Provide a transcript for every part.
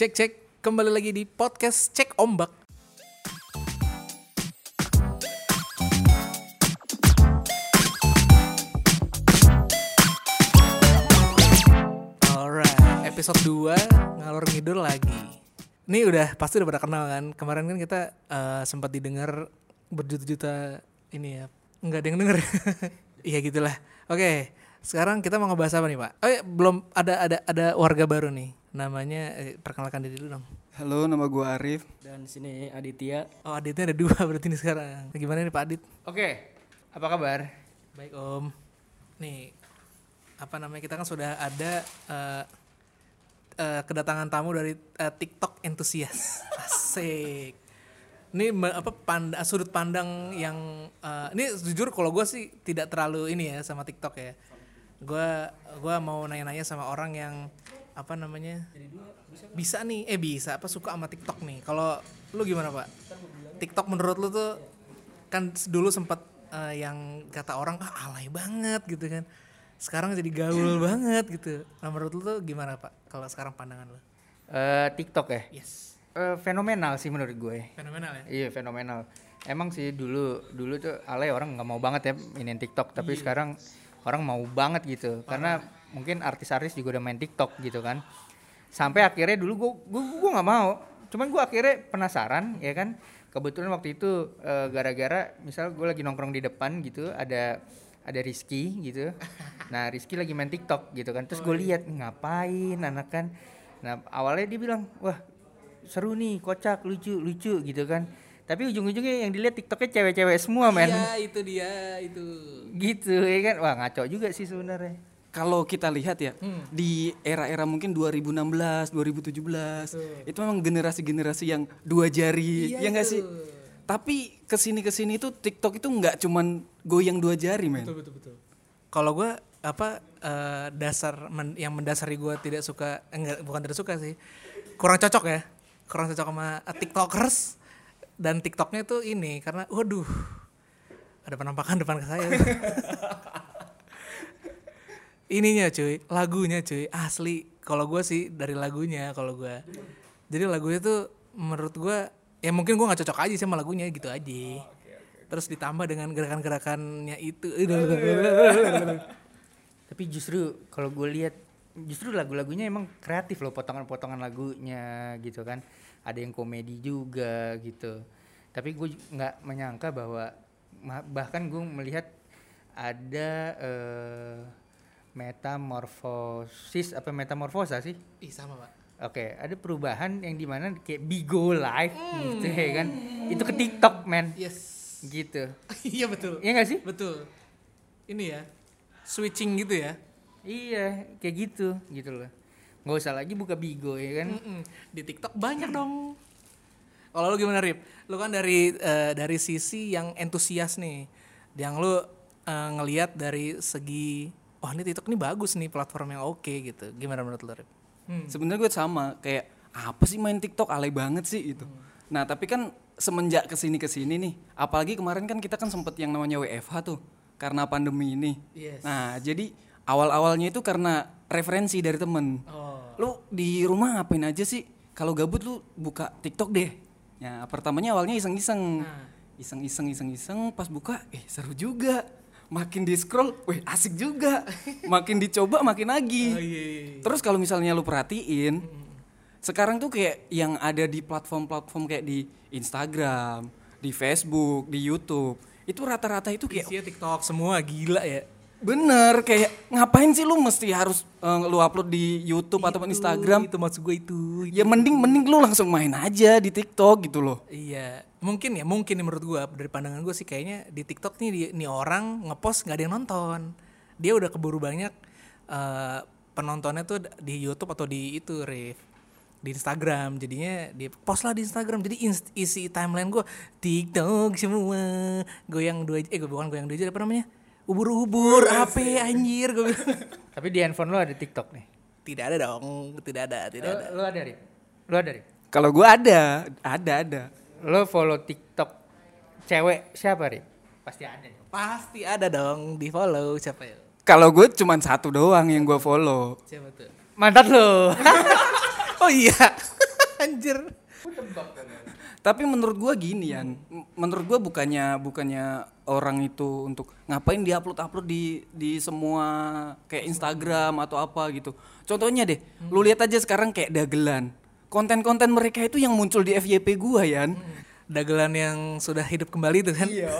Cek cek kembali lagi di podcast Cek Ombak. Alright, episode 2 ngalor ngidul lagi. Ini udah pasti udah pada kenal kan. Kemarin kan kita eh, sempat didengar berjuta-juta ini ya. Enggak ada yang denger. Iya gitulah. Oke, sekarang kita mau ngebahas apa nih, Pak? Oh iya, belum ada ada ada warga baru nih. Namanya eh, perkenalkan diri dulu dong. Halo, nama gue Arif. Dan di sini Aditya. Oh, Aditnya ada dua berarti nih sekarang. Gimana nih Pak Adit? Oke, apa kabar? Baik Om. Nih, apa namanya kita kan sudah ada eh, eh, kedatangan tamu dari eh, TikTok entusias. Asik. Ini apa pand sudut pandang yang eh, ini jujur kalau gue sih tidak terlalu ini ya sama TikTok ya. Gue gua mau nanya-nanya sama orang yang apa namanya bisa nih eh bisa apa suka sama TikTok nih. Kalau lu gimana pak? TikTok menurut lu tuh kan dulu sempat eh, yang kata orang ah alay banget gitu kan. Sekarang jadi gaul banget gitu. Nah menurut lu tuh gimana pak? Kalau sekarang pandangan lu? Eh, TikTok ya? Yes. Eh, fenomenal sih menurut gue. Fenomenal ya. Iya fenomenal. Emang sih dulu dulu tuh alay orang nggak mau banget ya mainin TikTok, tapi sekarang orang mau banget gitu. Karena mungkin artis-artis juga udah main TikTok gitu kan. Sampai akhirnya dulu gue gue gue nggak mau. Cuman gue akhirnya penasaran ya kan. Kebetulan waktu itu eh, gara-gara misal gue lagi nongkrong di depan gitu ada ada Rizky gitu. Nah Rizky lagi main TikTok gitu kan. Terus gue lihat ngapain anak kan. Nah awalnya dia bilang wah seru nih kocak lucu lucu gitu kan tapi ujung-ujungnya yang dilihat tiktoknya cewek-cewek semua men Iya itu dia itu. gitu ya kan wah ngaco juga sih sebenarnya Kalau kita lihat ya, Hmm. di era-era mungkin 2016, 2017, itu memang generasi-generasi yang dua jari, Iya ya nggak itu. sih? Tapi ke sini ke sini itu TikTok itu nggak cuman goyang dua jari, men. Betul betul betul. Kalau gue apa eh, dasar men- yang mendasari gue tidak suka eh, enggak bukan tidak suka sih kurang cocok ya kurang cocok sama eh, tiktokers dan tiktoknya tuh ini karena waduh ada penampakan depan ke saya ininya cuy. Lagunya cuy. Asli. Kalau gue sih dari lagunya kalau gue jadi lagunya tuh menurut gue ya mungkin gue nggak cocok aja sama lagunya gitu aja. Terus ditambah dengan gerakan-gerakannya itu. Tapi justru kalau gue lihat justru lagu-lagunya emang kreatif loh potongan-potongan lagunya gitu kan. Ada yang komedi juga gitu. Tapi gue nggak menyangka bahwa bahkan gue melihat ada eh, metamorfosis apa metamorfosa sih ih sama pak Oke, ada perubahan yang di mana kayak Bigo Live gitu ya kan. Itu ke TikTok, men. yes Gitu. iya betul Iya gak sih? betul ini ya switching gitu ya Iya, kayak gitu, gitu loh. Nggak usah lagi buka Bigo ya kan. Mm-mm. di TikTok banyak dong kalau lu gimana Rip lu kan dari eh, dari sisi yang entusias nih yang lu eh, ngelihat dari segi wah ini TikTok ini bagus nih platform yang oke gitu gimana menurut lu Rip Hmm. Sebenarnya gue sama, kayak apa sih main TikTok alay banget sih itu. Nah, tapi kan semenjak ke sini ke sini nih, apalagi kemarin kan kita kan sempet yang namanya WFH tuh karena pandemi ini. Yes. Nah, jadi awal-awalnya itu karena referensi dari temen. oh Lu di rumah ngapain aja sih? Kalau gabut lu buka TikTok deh. Ya, pertamanya awalnya iseng-iseng. Nah. Iseng-iseng iseng-iseng pas buka eh seru juga. Makin di scroll, weh asik juga. makin dicoba makin lagi. oh iya, iya, iya. Terus kalau misalnya lu perhatiin, sekarang tuh kayak yang ada di platform-platform kayak di Instagram, di Facebook, di YouTube, itu rata-rata itu kayak isinya TikTok semua gila ya bener kayak ngapain sih lu mesti harus eh, lu upload di YouTube ataupun Instagram? itu maksud gue itu Ya mending mending lu langsung main aja di TikTok gitu loh. Iya, mungkin ya, mungkin nih menurut gua dari pandangan gue sih kayaknya di TikTok nih di, nih orang ngepost nggak ada yang nonton. Dia udah keburu banyak eh, penontonnya tuh di YouTube atau di itu, Rif. Di Instagram, jadinya di post lah di Instagram. Jadi ins- isi timeline gua TikTok semua. Goyang dua eh bukan goyang dua aja apa namanya? Ubur-ubur, apa anjir gue bilang. Tapi di handphone lo ada TikTok nih. Tidak ada dong, tidak ada, tidak Lo, ada. lo ada, Rip? Lo ada, Rip? Kalau gua ada, ada ada. Lo follow TikTok cewek siapa, Rip? Pasti ada nih. Pasti ada dong, di follow siapa ya? Kalau gue cuma satu doang yang gue follow. Siapa tuh? Mantat lo. Oh iya. Anjir. Tapi menurut gua gini Yan, M- menurut gua bukannya bukannya orang itu untuk ngapain dia upload upload di di semua kayak Instagram atau apa gitu. Contohnya deh, lu lihat aja sekarang kayak dagelan. Konten-konten mereka itu yang muncul di FYP gua Yan. Dagelan yang sudah hidup kembali tuh kan. Iya,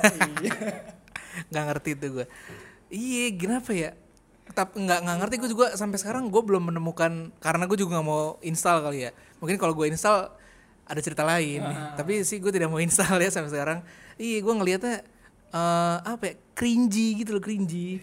nggak ngerti tuh gue. Iya, kenapa ya? Tapi nggak nggak ngerti gue juga sampai sekarang gue belum menemukan karena gue juga nggak mau install kali ya. Mungkin kalau gue install ada cerita lain. Tapi sih gue tidak mau install ya sampai sekarang. Iya, gue ngelihatnya eh apa ya? Cringy gitu loh, cringy.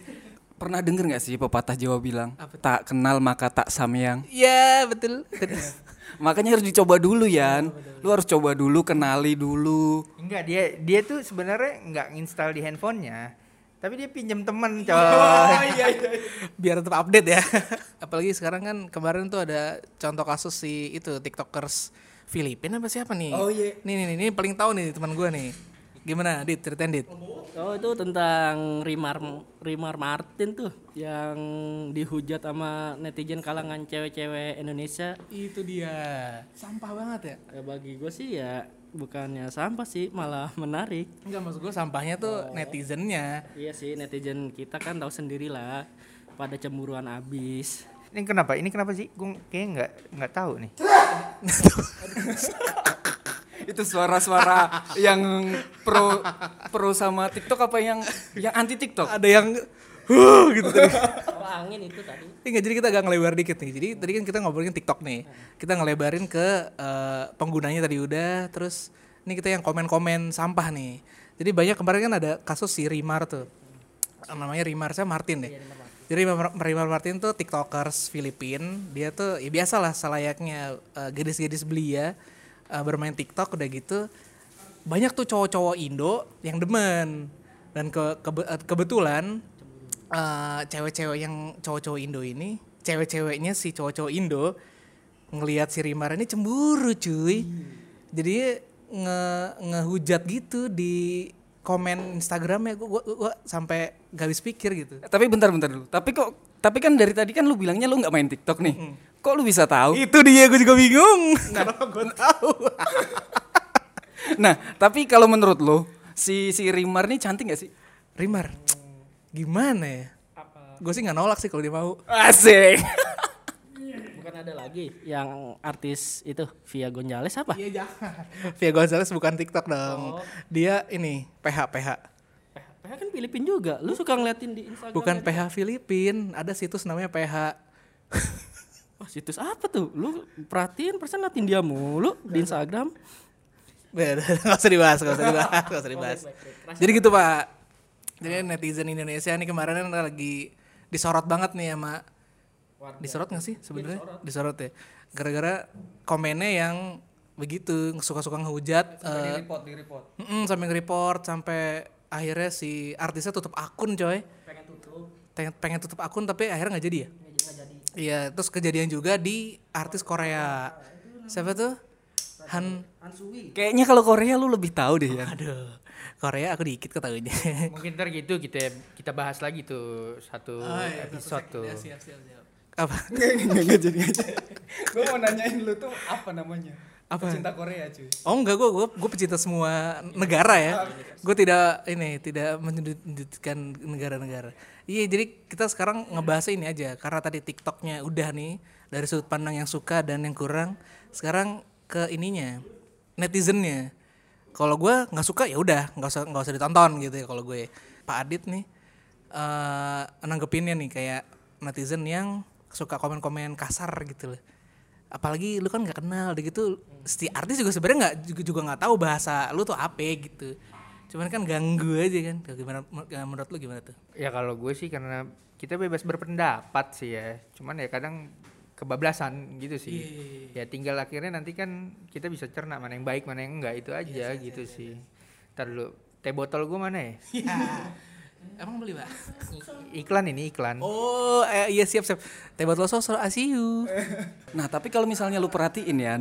Pernah denger nggak sih pepatah Jawa bilang, Apa tak kenal maka tak samyang. Iya, betul. Makanya harus dicoba dulu Yan. Lu harus coba dulu, kenali dulu. Enggak, dia dia tuh sebenarnya nggak install di handphonenya. Tapi dia pinjam temen, coy. biar tetap update ya. Apalagi sekarang kan kemarin tuh ada contoh kasus si itu TikTokers Filipina apa siapa nih? Oh, iya. Nih nih nih, ini paling tahu nih teman gua nih. Gimana, Dit? Ceritain, Dit. Oh itu tentang Rimar Rimar Martin tuh yang dihujat sama netizen kalangan cewek-cewek Indonesia. Itu dia. Sampah banget ya. Ya, bagi gue sih ya bukannya sampah sih malah menarik. Enggak maksud gua sampahnya tuh netizennya. Iya sih netizen kita kan tahu sendiri lah pada cemburuan abis. Ini kenapa? Ini kenapa sih? Gue kayaknya nggak nggak tahu nih. Itu suara-suara yang pro pro sama TikTok apa yang yang anti TikTok? Ada yang huh gitu tadi. Oh angin itu tadi. Enggak, jadi kita agak ngelebar dikit nih. Jadi tadi kan kita ngobrolin TikTok nih. Kita ngelebarin ke eh, penggunanya tadi udah, terus ini kita yang komen-komen sampah nih. Jadi banyak kemarin kan ada kasus si Rimar tuh. Namanya Rimar saya Martin deh. Jadi Rimar, Rimar Martin tuh TikTokers Filipin. Dia tuh ya biasa lah selayaknya eh, gadis-gadis belia eh, bermain TikTok udah gitu. Banyak tuh cowok-cowok Indo yang demen. Dan ke, kebe- eh, kebetulan eh, cewek-cewek yang cowok-cowok Indo ini, cewek-ceweknya si cowok-cowok Indo ngelihat si Rimar ini cemburu cuy. Jadi nge ngehujat gitu di komen Instagramnya gua, gua, gua sampai gak habis pikir gitu. Tapi bentar-bentar dulu. Tapi kok tapi kan dari tadi kan lu bilangnya lu nggak main TikTok nih. Kok lu bisa tahu? Itu dia gue juga bingung. Kenapa gue tahu? Nah, tapi kalau menurut lu si si Rimar nih cantik gak sih? Rimar, gimana ya? Gue sih nggak nolak sih kalau dia mau. Asik. Ada lagi yang artis itu Via Gonzales apa? Iya jangan. Via Gonzales bukan TikTok dong. Dia ini PH PH. PH, PH kan Filipin juga. Lu suka ngeliatin di Instagram? Bukan PH Filipin, ada situs namanya PH. Wah situs apa tuh? Lu perhatiin persen ngeliatin dia mulu di Instagram. Beda, nggak usah dibahas, nggak usah dibahas, nggak usah dibahas. Jadi gitu pak. Jadi netizen Indonesia nih kemarin kan lagi disorot banget nih sama disorot nggak sih sebenarnya? Disorot ya. Gara-gara komennya yang begitu suka-suka ngehujat. eh, report, di report. sampai nge-report sampai akhirnya si artisnya tutup akun coy. Pengen tutup. Pengen, pengen tutup akun tapi akhirnya nggak jadi ya? Iya, terus kejadian juga di artis Korea. Siapa tuh? Han Ansui. Kayaknya kalau Korea lu lebih tahu deh ya. Aduh, Korea aku dikit ketahuinya. Mungkin ntar gitu kita kita bahas lagi tuh satu episode tuh. Ya, siap, siap, siap. Apa? Enggak, enggak, enggak jadi aja. Gue mau nanyain lu tuh apa namanya? Apa? Pecinta Korea cuy. Oh enggak, gue gue gue pecinta semua negara ya. Gue tidak ini tidak menyudutkan negara-negara. Iya, jadi kita sekarang ngebahas ini aja karena tadi TikToknya udah nih dari sudut pandang yang suka dan yang kurang. Sekarang ke ininya netizennya. Kalau gue nggak suka ya udah nggak usah nggak usah ditonton gitu ya kalau gue. Pak Adit nih eh nanggepinnya nih kayak netizen yang suka komen-komen kasar gitu loh apalagi lu kan nggak kenal gitu si artis juga sebenarnya nggak juga juga nggak tahu bahasa lu tuh apa gitu cuman kan ganggu aja kan gimana menurut lu gimana tuh Ya kalau gue sih karena kita bebas berpendapat sih ya. Cuman ya kadang kebablasan gitu sih. Ya tinggal akhirnya nanti kan kita bisa cerna mana yang baik mana yang enggak itu aja gitu sih. Ntar dulu teh botol gue mana ya? emang beli pak Iklan ini iklan. oh eh, iya siap siap teh botol sosro asiu Nah, tapi kalau misalnya lu perhatiin ya,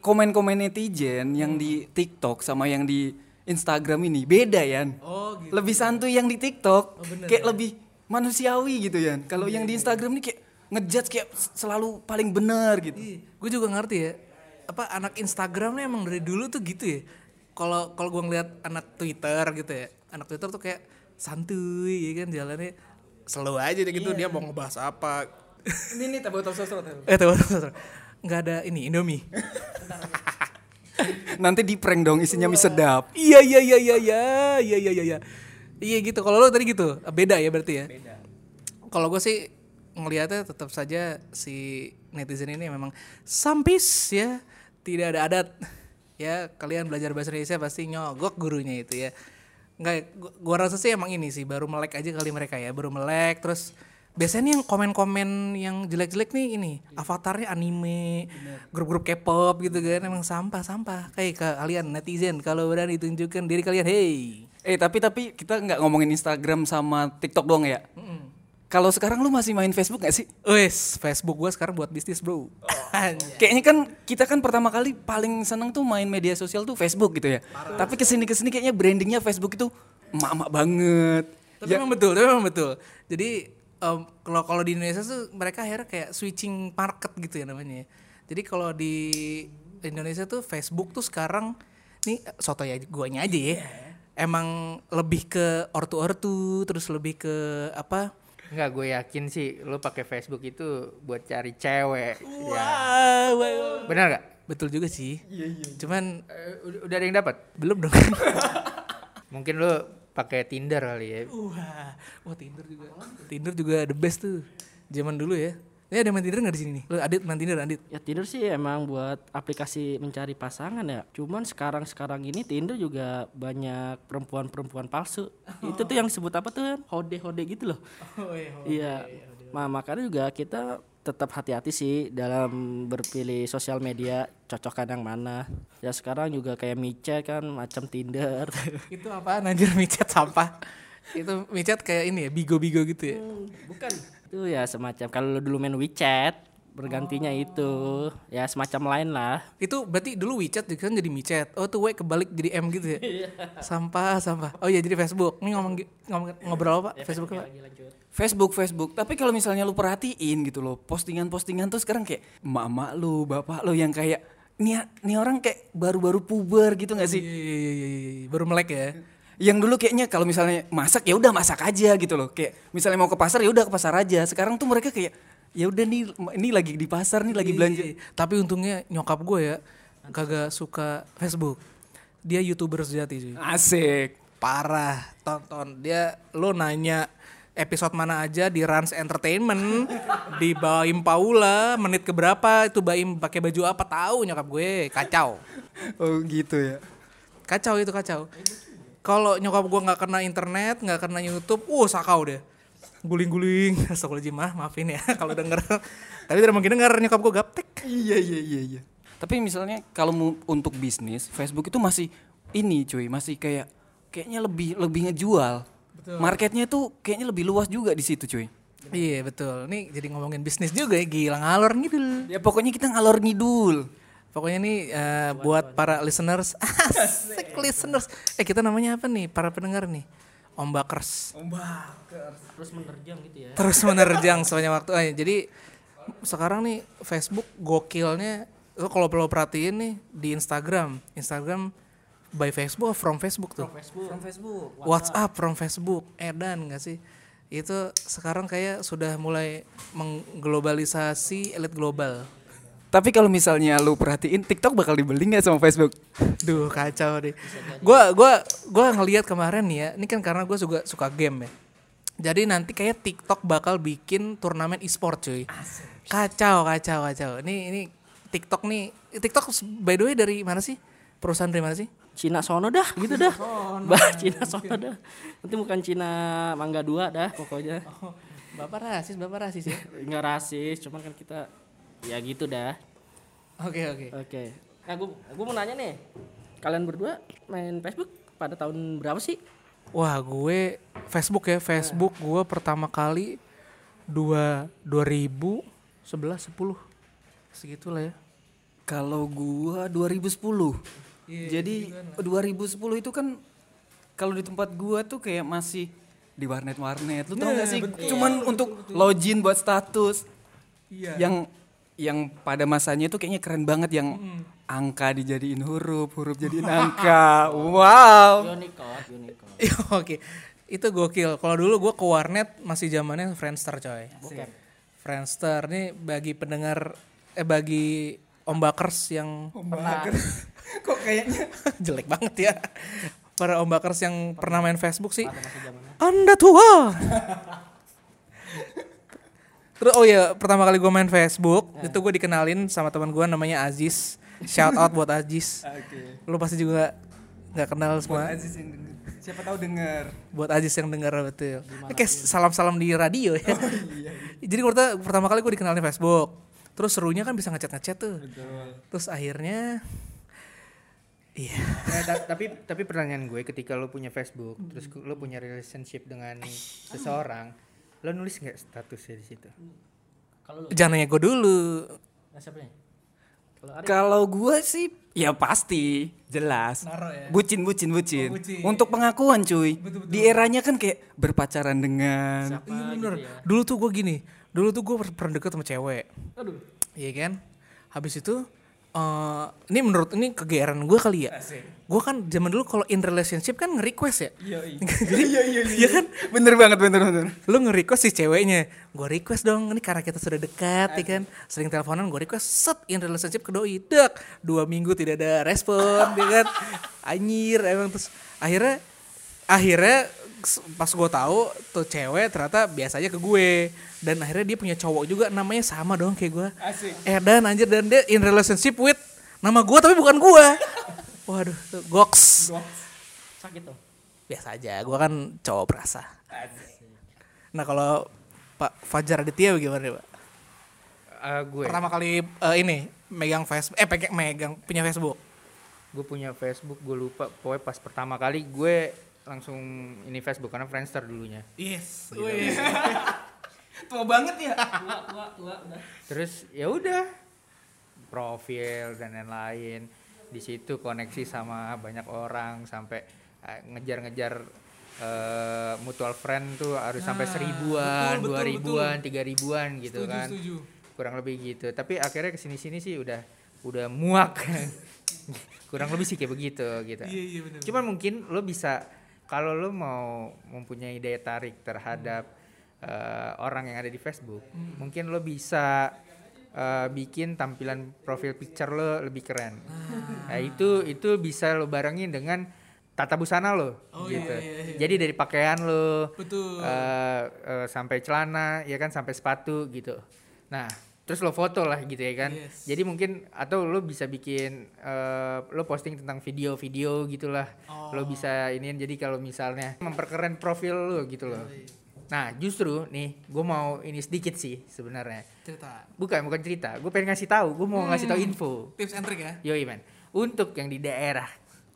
komen-komen netizen yang di TikTok sama yang di Instagram ini beda ya. oh gitu Lebih santuy yang di TikTok, kayak lebih manusiawi gitu ya. Kalau yang di Instagram ini kayak ngejudge kayak selalu paling benar gitu. gue juga ngerti ya apa anak Instagram nih emang dari dulu tuh gitu ya. Kalau kalau gua ngeliat anak Twitter gitu ya, anak Twitter tuh kayak santuy ya kan jalannya slow aja deh gitu dia mau ngebahas apa. Ini nih tabu sosro. eh tahu tahu nggak ada ini Indomie. Nanti di prank dong isinya mie sedap. Iya iya iya iya iya iya iya iya. Iya Iya gitu. Kalau lo tadi gitu, beda ya berarti ya. Beda. Kalau gue sih ngelihatnya tetap saja si netizen ini memang sampis ya, tidak ada adat. Ya kalian belajar bahasa Indonesia pasti nyogok gurunya itu ya. Enggak, gua, gua rasa sih emang ini sih baru melek aja kali mereka ya, baru melek terus biasanya nih yang komen-komen yang jelek-jelek nih ini avatarnya anime grup-grup K-pop gitu kan emang sampah-sampah kayak ke kalian netizen kalau berani tunjukkan diri kalian hey. Eh tapi tapi kita nggak ngomongin Instagram sama TikTok doang ya. Kalau sekarang lu masih main Facebook gak sih? Wes, Facebook gua sekarang buat bisnis, Bro. Anjay. Kayaknya kan kita kan pertama kali paling seneng tuh main media sosial tuh Facebook gitu ya. Tapi ke sini ke sini kayaknya brandingnya Facebook itu emak-emak banget. Tapi memang betul, tapi memang betul. Jadi em, kalau kalau di Indonesia tuh mereka akhirnya kayak switching market gitu ya namanya. ya. Jadi kalau di Indonesia tuh Facebook tuh sekarang nih soto ya guanya aja ya. Emang lebih ke ortu-ortu terus lebih ke apa? Enggak, gue yakin sih lu pakai Facebook itu buat cari cewek. Ya. Wah, wah. Benar gak? Betul juga sih. Cuman udah, udah ada yang dapat? belum dong. Mungkin lu pakai Tinder kali ya. Wah, wah Tinder juga. Tinder juga the best tuh. Zaman dulu ya. Ini ada main Tinder nggak di sini nih? Lu Adit main Tinder, Adit? Ya Tinder sih emang buat aplikasi mencari pasangan ya. Cuman sekarang-sekarang ini Tinder juga banyak perempuan-perempuan palsu. Itu tuh yang disebut apa tuh? Hode-hode gitu loh. Oh Iya. Nah, makanya juga kita tetap hati-hati sih dalam berpilih sosial media cocokkan yang mana. Ya sekarang juga kayak micet kan macam Tinder. Itu apaan anjir micet sampah? Itu micet kayak ini ya, bigo-bigo gitu ya. Bukan. Itu ya semacam kalau lu dulu main WeChat bergantinya itu ya semacam lain lah. Itu berarti dulu WeChat kan jadi micet. Oh tuh W kebalik jadi M gitu ya. sampah, sampah. Oh iya jadi Facebook. Ini ngomong ngomong ngobrol apa? Facebook apa? Facebook, Facebook. Tapi kalau misalnya lu perhatiin gitu loh, postingan-postingan tuh sekarang kayak emak-emak lu, bapak lu yang kayak nih nih orang kayak baru-baru puber gitu gak sih? Iya, iya, iya, iya, iya. Baru melek ya. Yang dulu kayaknya kalau misalnya masak ya udah masak aja gitu loh. Kayak misalnya mau ke pasar ya udah ke pasar aja. Sekarang tuh mereka kayak ya udah nih ini lagi di pasar nih lagi belanja. Iya, Tapi untungnya nyokap gue ya kagak suka Facebook. Dia youtuber sejati cuy. Asik. Parah, tonton. Dia lo nanya episode mana aja di Rans Entertainment, di Baim Paula, menit keberapa itu Baim pakai baju apa tahu nyokap gue, kacau. Oh gitu ya. Kacau itu kacau. Kalau nyokap gue nggak kena internet, nggak kena YouTube, uh sakau deh. Guling-guling, astagfirullahaladzim mah, maafin ya kalau denger. Tapi tidak mungkin denger nyokap gue gaptek. Iya iya iya iya. Tapi misalnya kalau mau untuk bisnis, Facebook itu masih ini cuy, masih kayak kayaknya lebih lebih ngejual. Marketnya tuh kayaknya lebih luas juga di situ cuy. Iya betul. Nih jadi ngomongin bisnis juga ya, gila ngalor gitu. Ya pokoknya kita ngalor ngidul. Pokoknya nih eh, buat para listeners, asik listeners. Eh kita namanya apa nih para pendengar nih? Ombakers. Terus menerjang gitu ya. Terus menerjang sepanjang waktu. Eh, jadi sekarang nih Facebook gokilnya. Lo kalau perlu perhatiin nih di Instagram, Instagram by Facebook, from Facebook tuh. From Facebook. WhatsApp from Facebook, edan gak sih? Itu sekarang kayak sudah mulai mengglobalisasi elit global. Tapi kalau misalnya lu perhatiin TikTok bakal dibeli nggak sama Facebook? Duh kacau deh. Gua gua gua ngelihat kemarin nih ya. Ini kan karena gue juga suka game ya. Jadi nanti kayak TikTok bakal bikin turnamen e-sport cuy. Kacau kacau kacau. Ini ini TikTok nih. TikTok by the way dari mana sih? Perusahaan dari mana sih? Cina sono dah gitu dah. Bah Cina sono dah. Nanti bukan Cina Mangga 2 dah pokoknya. Bapak rasis, bapak rasis ya. Enggak rasis, cuman kan kita ya gitu dah. Oke oke. Oke. Nah, gue gue mau nanya nih. Kalian berdua main Facebook pada tahun berapa sih? Wah gue Facebook ya Facebook gue pertama kali dua 2011 10 segitulah ya. Kalau gua 2010. Jadi 2010 itu kan kalau di tempat gua tuh kayak masih di warnet-warnet. Lu tau gak sih? Cuman untuk login buat status. Iya. Yang yang pada masanya itu kayaknya keren banget yang angka dijadiin huruf, huruf jadiin angka. Wow. Unicode, Unicode. Iya, Oke, itu gokil. Kalau dulu gue ke warnet masih zamannya Friendster coy. Friendster nih bagi pendengar eh bagi ombakers yang pernah Kok kayaknya jelek banget ya. Para ombakers yang pernah main Facebook sih. Anda tua. Terus oh ya pertama kali gue main Facebook itu gue dikenalin sama teman gue namanya Aziz. Shout out buat Aziz. Oke. Lu pasti juga nggak kenal semua. Aziz yang denger. Siapa tahu denger. buat Aziz yang dengar betul. Ini kayak salam-salam di radio ya. Jadi waktu pertama kali gue dikenalin Facebook. Terus serunya kan bisa ngechat-ngechat tuh. Terus akhirnya iya. Nah, ta- tapi tapi pertanyaan gue ketika lo punya Facebook terus lo punya relationship dengan seseorang lo nulis nggak statusnya di situ Kalau lu Jangan nanya gue dulu. nah, siapa nih? Kalau Ari Kalau gue sih ya pasti jelas. Naro ya? Bucin bucin bucin. Oh, bucin. Untuk pengakuan cuy. Di eranya kan kayak berpacaran dengan Iya bener. Dulu tuh gue gini. Dulu tuh gue pernah deket sama cewek. Aduh. Iya kan? Habis itu eh ini menurut ini kegeeran gue kali ya. Gue kan zaman dulu kalau in relationship kan nge-request ya. Jadi iya iya Iya kan? Bener banget bener bener. lu nge-request si ceweknya gue request dong ini karena kita sudah dekat ya kan sering teleponan gue request set in relationship ke doi dek dua minggu tidak ada respon ya kan anjir emang terus akhirnya akhirnya pas gue tahu tuh cewek ternyata biasa aja ke gue dan akhirnya dia punya cowok juga namanya sama dong kayak gue Asik. eh dan anjir dan dia in relationship with nama gue tapi bukan gue waduh goks Sakit tuh. biasa aja gue kan cowok perasa nah kalau Pak Fajar Aditya bagaimana nih, Pak? Eh, gue Pertama kali eh, ini megang Facebook, eh pegang megang punya Facebook. gue punya Facebook gue lupa pokoknya pas pertama kali gue langsung ini Facebook karena Friendster dulunya Yes. Tua banget ya. Tua, tua, tua udah. terus ya udah profil dan lain-lain di situ koneksi sama banyak orang sampai eh, ngejar-ngejar eh, mutual friend tuh harus sampai seribuan, betul, dua betul, ribuan, tiga ribuan gitu kan, kurang lebih gitu. Tapi akhirnya ke sini-sini sih udah udah muak, kurang lebih sih kayak begitu gitu. Iya iya benar. Cuman mungkin lo bisa kalau lo mau mempunyai daya tarik terhadap eh, orang yang ada di Facebook, mungkin lo bisa eh, bikin tampilan profil picture lo lebih keren. Nah, itu itu bisa lo barengin dengan tata busana lo Oh, gitu. iya, iya, iya. Jadi dari pakaian lo Betul. eh, eh, sampai celana ya kan sampai sepatu gitu. Nah, terus lo foto lah gitu ya kan. Yes. Jadi mungkin atau lo bisa bikin eh, lo posting tentang video-video gitulah. Lo bisa iniin jadi kalau misalnya memperkeren profil lo gitu loh. Nah, justru nih gue mau ini sedikit sih sebenarnya. Cerita. Bukan bukan cerita, gue pengen ngasih tahu, gue mau ngasih tahu info. Tips and trick ya. Yoi man, untuk yang di daerah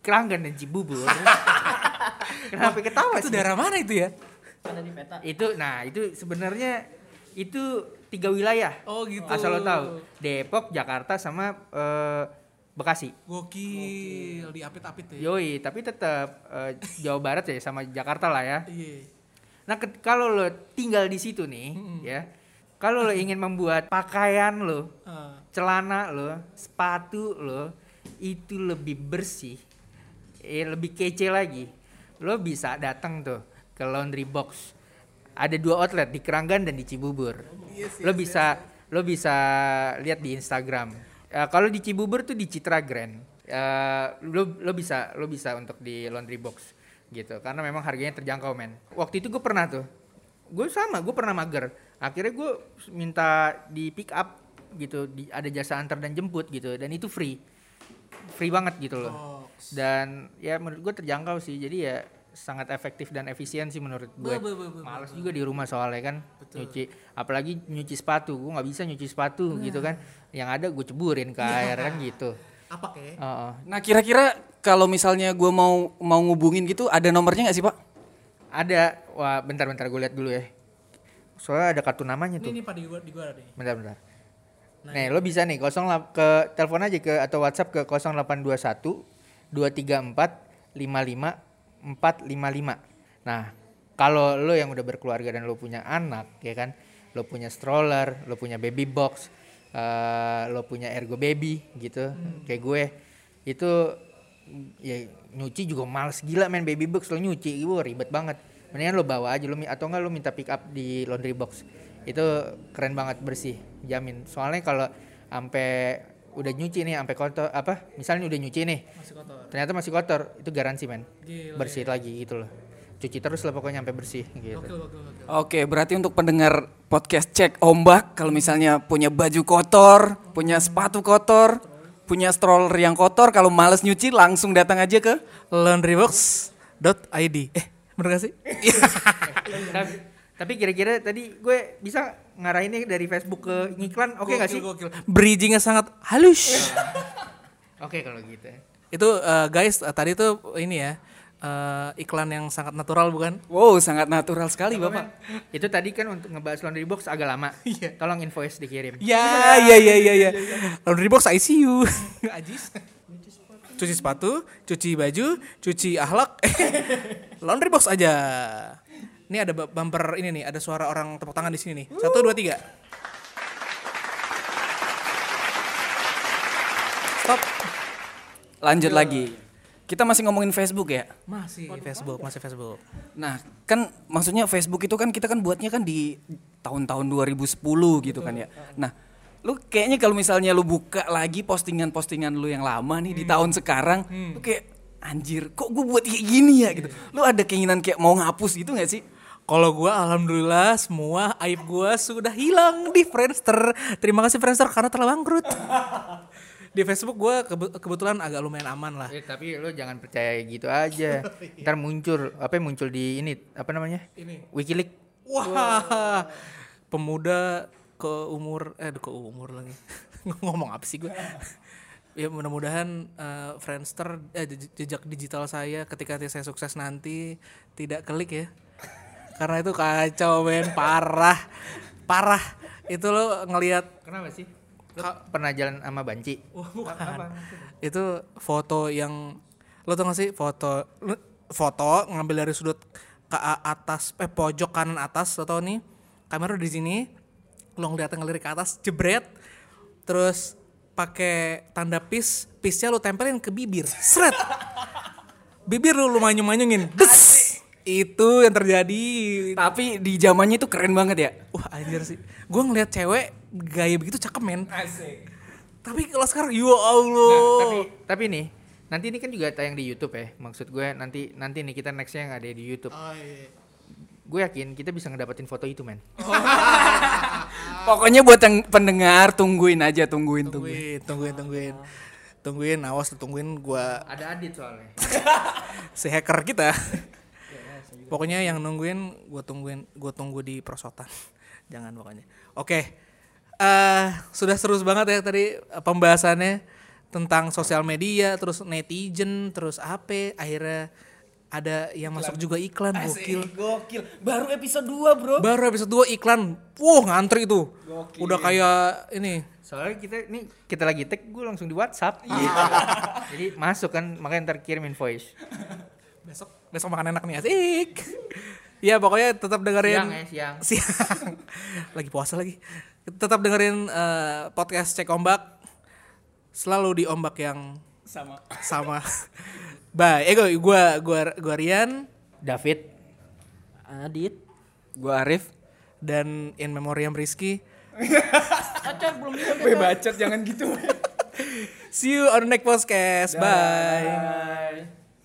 Keranggan dan Cibubur. Kenapa ketawa Itu sih? daerah mana itu ya? Ada di peta. itu nah itu sebenarnya itu tiga wilayah. Oh gitu. asal lo tahu. Depok Jakarta sama eh, Bekasi. Gokil, diapit-apit ya. yoi tapi tetap eh, Jawa Barat ya sama Jakarta lah ya. Iya. nah kalau lo tinggal di situ nih ya kalau lo ingin membuat pakaian lo Eh, celana lo sepatu lo itu lebih bersih eh, lebih kece lagi. Lo bisa datang tuh ke laundry box ada dua outlet di Keranggan dan di Cibubur. Lo bisa lo bisa lihat di Instagram. Eh, kalau di Cibubur tuh di Citra Grand. Eh, lo lo bisa lo bisa untuk di laundry box gitu. Karena memang harganya terjangkau men. Waktu itu gue pernah tuh. Gue sama gue pernah mager. Akhirnya gue minta di pick up gitu di, ada jasa antar dan jemput gitu. Dan itu free. Free banget gitu loh. Dan ya menurut gue terjangkau sih. Jadi ya sangat efektif dan efisien sih menurut gue. Be- be- be- be- males juga di rumah soalnya kan nyuci. Apalagi nyuci sepatu gue nggak bisa nyuci sepatu gitu kan. Yang ada gue ceburin ke air kan gitu. Apa kayak? Heeh. Nah kira-kira kalau misalnya gue mau mau ngubungin gitu ada nomornya nggak sih pak? ada. Wah bentar-bentar gue lihat dulu ya. Soalnya ada kartu namanya Ini tuh. nih Pak di gua di gua nih. bentar bentar. Nih lo bisa nih kosong lap- ke telepon aja ke atau WhatsApp ke 0821 234 55 455 nah kalau lo yang udah berkeluarga dan lo punya anak ya kan lo punya stroller lo punya baby box eh, lo punya ergo baby gitu kayak gue itu ya nyuci juga males gila main baby box. Lo nyuci gue ribet banget. Mendingan lo bawa aja lo atau enggak lo minta pick up di laundry box. Itu keren banget bersih jamin. Soalnya kalau sampai udah nyuci nih sampai kotor apa misalnya udah nyuci nih Masih kotor. ternyata masih kotor itu garansi men Gila, bersih lagi gitu loh cuci terus lah pokoknya sampai bersih gitu Oke, oke, oke. Oke, berarti untuk pendengar podcast cek ombak, kalau misalnya punya baju kotor, punya sepatu kotor, punya stroller yang kotor, kalau males nyuci langsung datang aja ke laundrybox.id. Eh, bener gak sih? tapi, kira-kira tadi gue bisa ngarahinnya dari Facebook ke ngiklan oke nggak sih Gokil, gokil. Bridgingnya sangat halus. oke kalau gitu itu eh, guys, eh, tadi tuh ini ya eh, iklan yang sangat natural bukan? Wow, sangat natural sekali, Bapak. itu tadi kan untuk ngebahas laundry box agak lama tolong invoice dikirim Ya, ya, ya, ya, ya. Laundry box ICU. Ajis. Cuci sepatu, cuci baju, cuci ahlak. Laundry box aja. Ini ada bu- bumper ini nih, ada suara orang tepuk tangan di sini nih. Satu, dua, tiga. Stop. Lanjut lagi. Kita masih ngomongin Facebook ya. Masih Facebook, masih Facebook. Nah, kan maksudnya Facebook itu kan kita kan buatnya kan di tahun-tahun 2010 gitu kan ya. Nah, lu kayaknya kalau misalnya lu buka lagi postingan-postingan lu yang lama nih di tahun sekarang, lu kayak anjir, kok gue buat kayak gini ya gitu. Lu ada keinginan kayak mau ngapus gitu gak sih? Kalau gua alhamdulillah semua aib gua sudah hilang di Friendster. Terima kasih Friendster karena telah bangkrut. di Facebook gua kebe- kebetulan agak lumayan aman lah. Eh, tapi lo jangan percaya gitu aja ntar muncul apa yang muncul di ini apa namanya Ini. Wikileaks Wah, pemuda ke umur eh ke umur lagi. Ngomong apa sih gue? ya mudah-mudahan eh, Friendster eh, je- jejak digital saya ketika saya sukses nanti tidak klik ya. Karena itu kacau men, parah. Parah. Itu lo ngelihat kenapa sih? Lo pernah jalan sama banci? Bukan. Itu foto yang lo tau gak sih foto foto ngambil dari sudut ke atas eh pojok kanan atas lo tau nih. Kamera di sini lo ngeliatnya ngelirik ke atas jebret. Terus pakai tanda pis pisnya lo tempelin ke bibir. Seret bibir lo lu manyung-manyungin. Des itu yang terjadi. Tapi di zamannya itu keren banget ya. wah anjir sih. Gue ngeliat cewek gaya begitu cakep men. Tapi kalau sekarang ya Allah. Nah, tapi tapi nih nanti ini kan juga tayang di YouTube ya. Maksud gue nanti nanti nih kita nextnya yang ada di YouTube. Oh, iya. gue yakin kita bisa ngedapetin foto itu men. Pokoknya buat yang pendengar tungguin aja, tungguin, tungguin. tungguin tungguin tungguin. Tungguin awas tungguin gua. Ada Adit soalnya. Si hacker kita pokoknya yang nungguin gua tungguin gua tunggu di prosotan jangan pokoknya. Oke. Eh sudah seru banget ya tadi eh, pembahasannya tentang sosial media terus netizen terus apa akhirnya ada yang masuk juga iklan. Gokil. Gokil. Baru episode 2, Bro. baru episode 2 iklan. Wow ngantri itu udah kayak ini. Soalnya kita nih kita lagi tag gue langsung di WhatsApp. Iya. jadi masuk kan makanya ntar kirim invoice. Besok besok makan enak nih asik. Ya pokoknya tetap dengerin siang ya siang. Siang. Lagi puasa lagi. Tetap dengerin eh, podcast cek ombak. Selalu di ombak yang Sama. sama. Bye. Eh gue gua gua gua Rian. David. Adit. Gua Arif. dan in memoriam Rizky. Gue bacot jangan gitu. see you on the next podcast. Bye